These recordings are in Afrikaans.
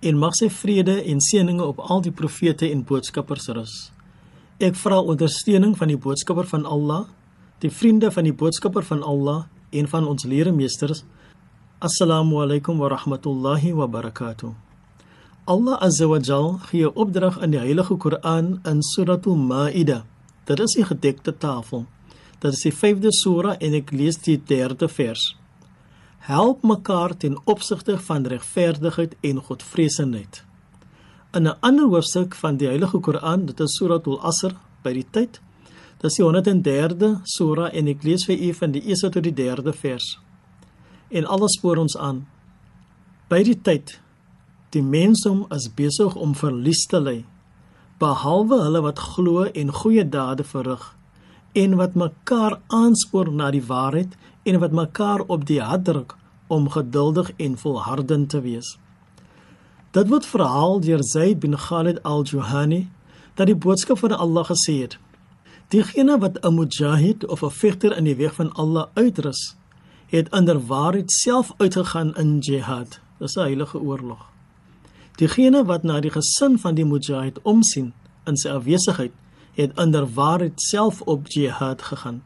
en mag sy vrede en seëninge op al die profete en boodskappers rus. Ek vra ondersteuning van die boodskapper van Allah, die vriende van die boodskapper van Allah en van ons leermeesters. Assalamu alaykum wa rahmatullahi wa barakatuh. Allah Azza wa Jal gee opdrag in die Heilige Koran in Suratul Maida. Dit is die gedekte tafel. Dit is die 5de sura en ek lees die 3de vers. Help mekaar ten opsigte van regverdigheid en godvreesendheid. In 'n ander hoofstuk van die Heilige Koran, dit is Suratul Asr by die tyd. Dit is die 103de sura en ek lees vir u van die eerste tot die 3de vers. En alles spoor ons aan. By die tyd Die mensdom is besig om verlies te ly, behalwe hulle wat glo en goeie dade verrig en wat mekaar aanspoor na die waarheid en wat mekaar op die hart druk om geduldig en volhardend te wees. Dit word verhaal deur Zaid bin Khalid al-Juhani dat die boodskap van Allah gesê het: Diegene wat 'n mujahid of 'n vegter in die weeg van Allah uitrus, het inderwaarheid self uitgegaan in jihad. Dis 'n heilige oorlog. Diegene wat na die gesin van die mujahid omsien in sy afwesigheid, het inderwaarheid self op jihad gegaan.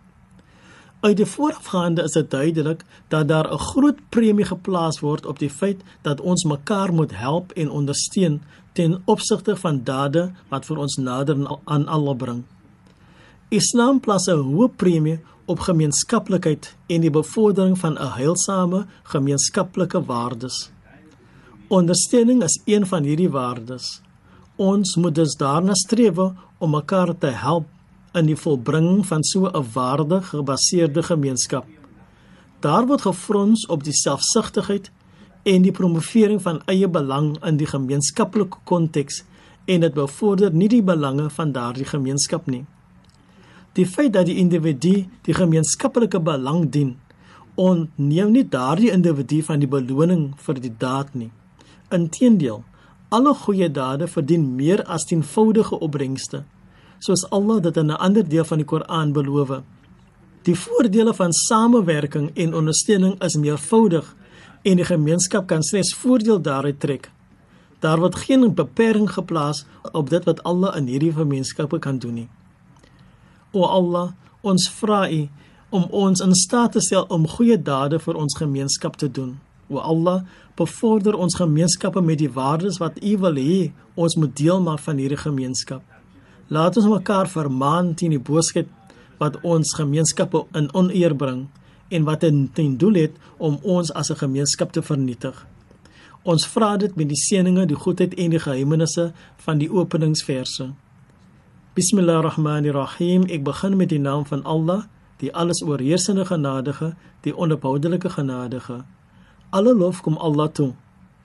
Uit die voorafgaande is dit duidelik dat daar 'n groot premie geplaas word op die feit dat ons mekaar moet help en ondersteun ten opsigte van dade wat vir ons nader aan Allah bring. Islam plaas 'n hoë premie op gemeenskaplikheid en die bevordering van 'n heilsame gemeenskaplike waardes. Ondersteuning is een van hierdie waardes. Ons moet dus daarna streef om mekaar te help in die volbringing van so 'n waardig gebaseerde gemeenskap. Daar word gefrons op die selfsugtigheid en die promovering van eie belang in die gemeenskaplike konteks en dit bevorder nie die belange van daardie gemeenskap nie. Die feit dat die individu die gemeenskaplike belang dien, ontneem nie daardie individu van die beloning vir die daad nie. Inteendeel, alle goeie dade verdien meer as tienvoudige opbrengste, soos Allah dit in 'n ander deel van die Koran beloof. Die voordele van samewerking en ondersteuning is meervoudig en die gemeenskap kan slegs voordeel daaruit trek. Daar word geen beperking geplaas op dit wat Allah in hierdie gemeenskappe kan doen nie. O Allah, ons vra U om ons in staat te stel om goeie dade vir ons gemeenskap te doen. O Allah, bevorder ons gemeenskappe met die waardes wat U wil hê ons moet deel maak van hierdie gemeenskap. Laat ons mekaar vermaan teen die boosheid wat ons gemeenskappe in oneer bring en wat ten doel het om ons as 'n gemeenskap te vernietig. Ons vra dit met die seëninge, die goedheid en die geheimenisse van die openingsverse. Bismillahirrahmanirrahim. Ek begin met die naam van Allah, die alles oorheersende genadige, die onophoudelike genadige. Alle lof kom Allah toe,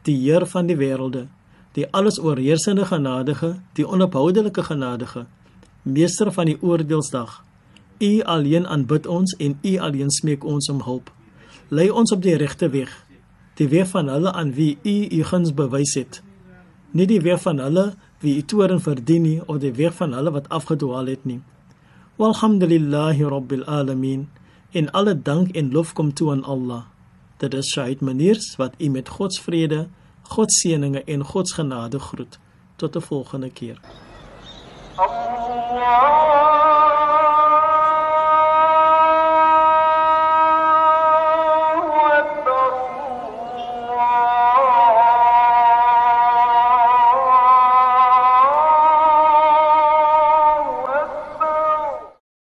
die Heer van die wêrelde, die alles oorheersende genadige, die onophoudelike genadige, meester van die oordeelsdag. U alleen aanbid ons en U alleen smeek ons om hulp. Lei ons op die regte weg, die weg van hulle aan wie U U guns bewys het. Nie die weg van hulle wie U toorn verdien nie of die weg van hulle wat afgedwaal het nie. Walhamdulillahi rabbil alamin. In alle dank en lof kom toe aan Allah. Dit is Shaid Maniers wat u met God se vrede, God seëninge en God se genade groet. Tot 'n volgende keer. Allah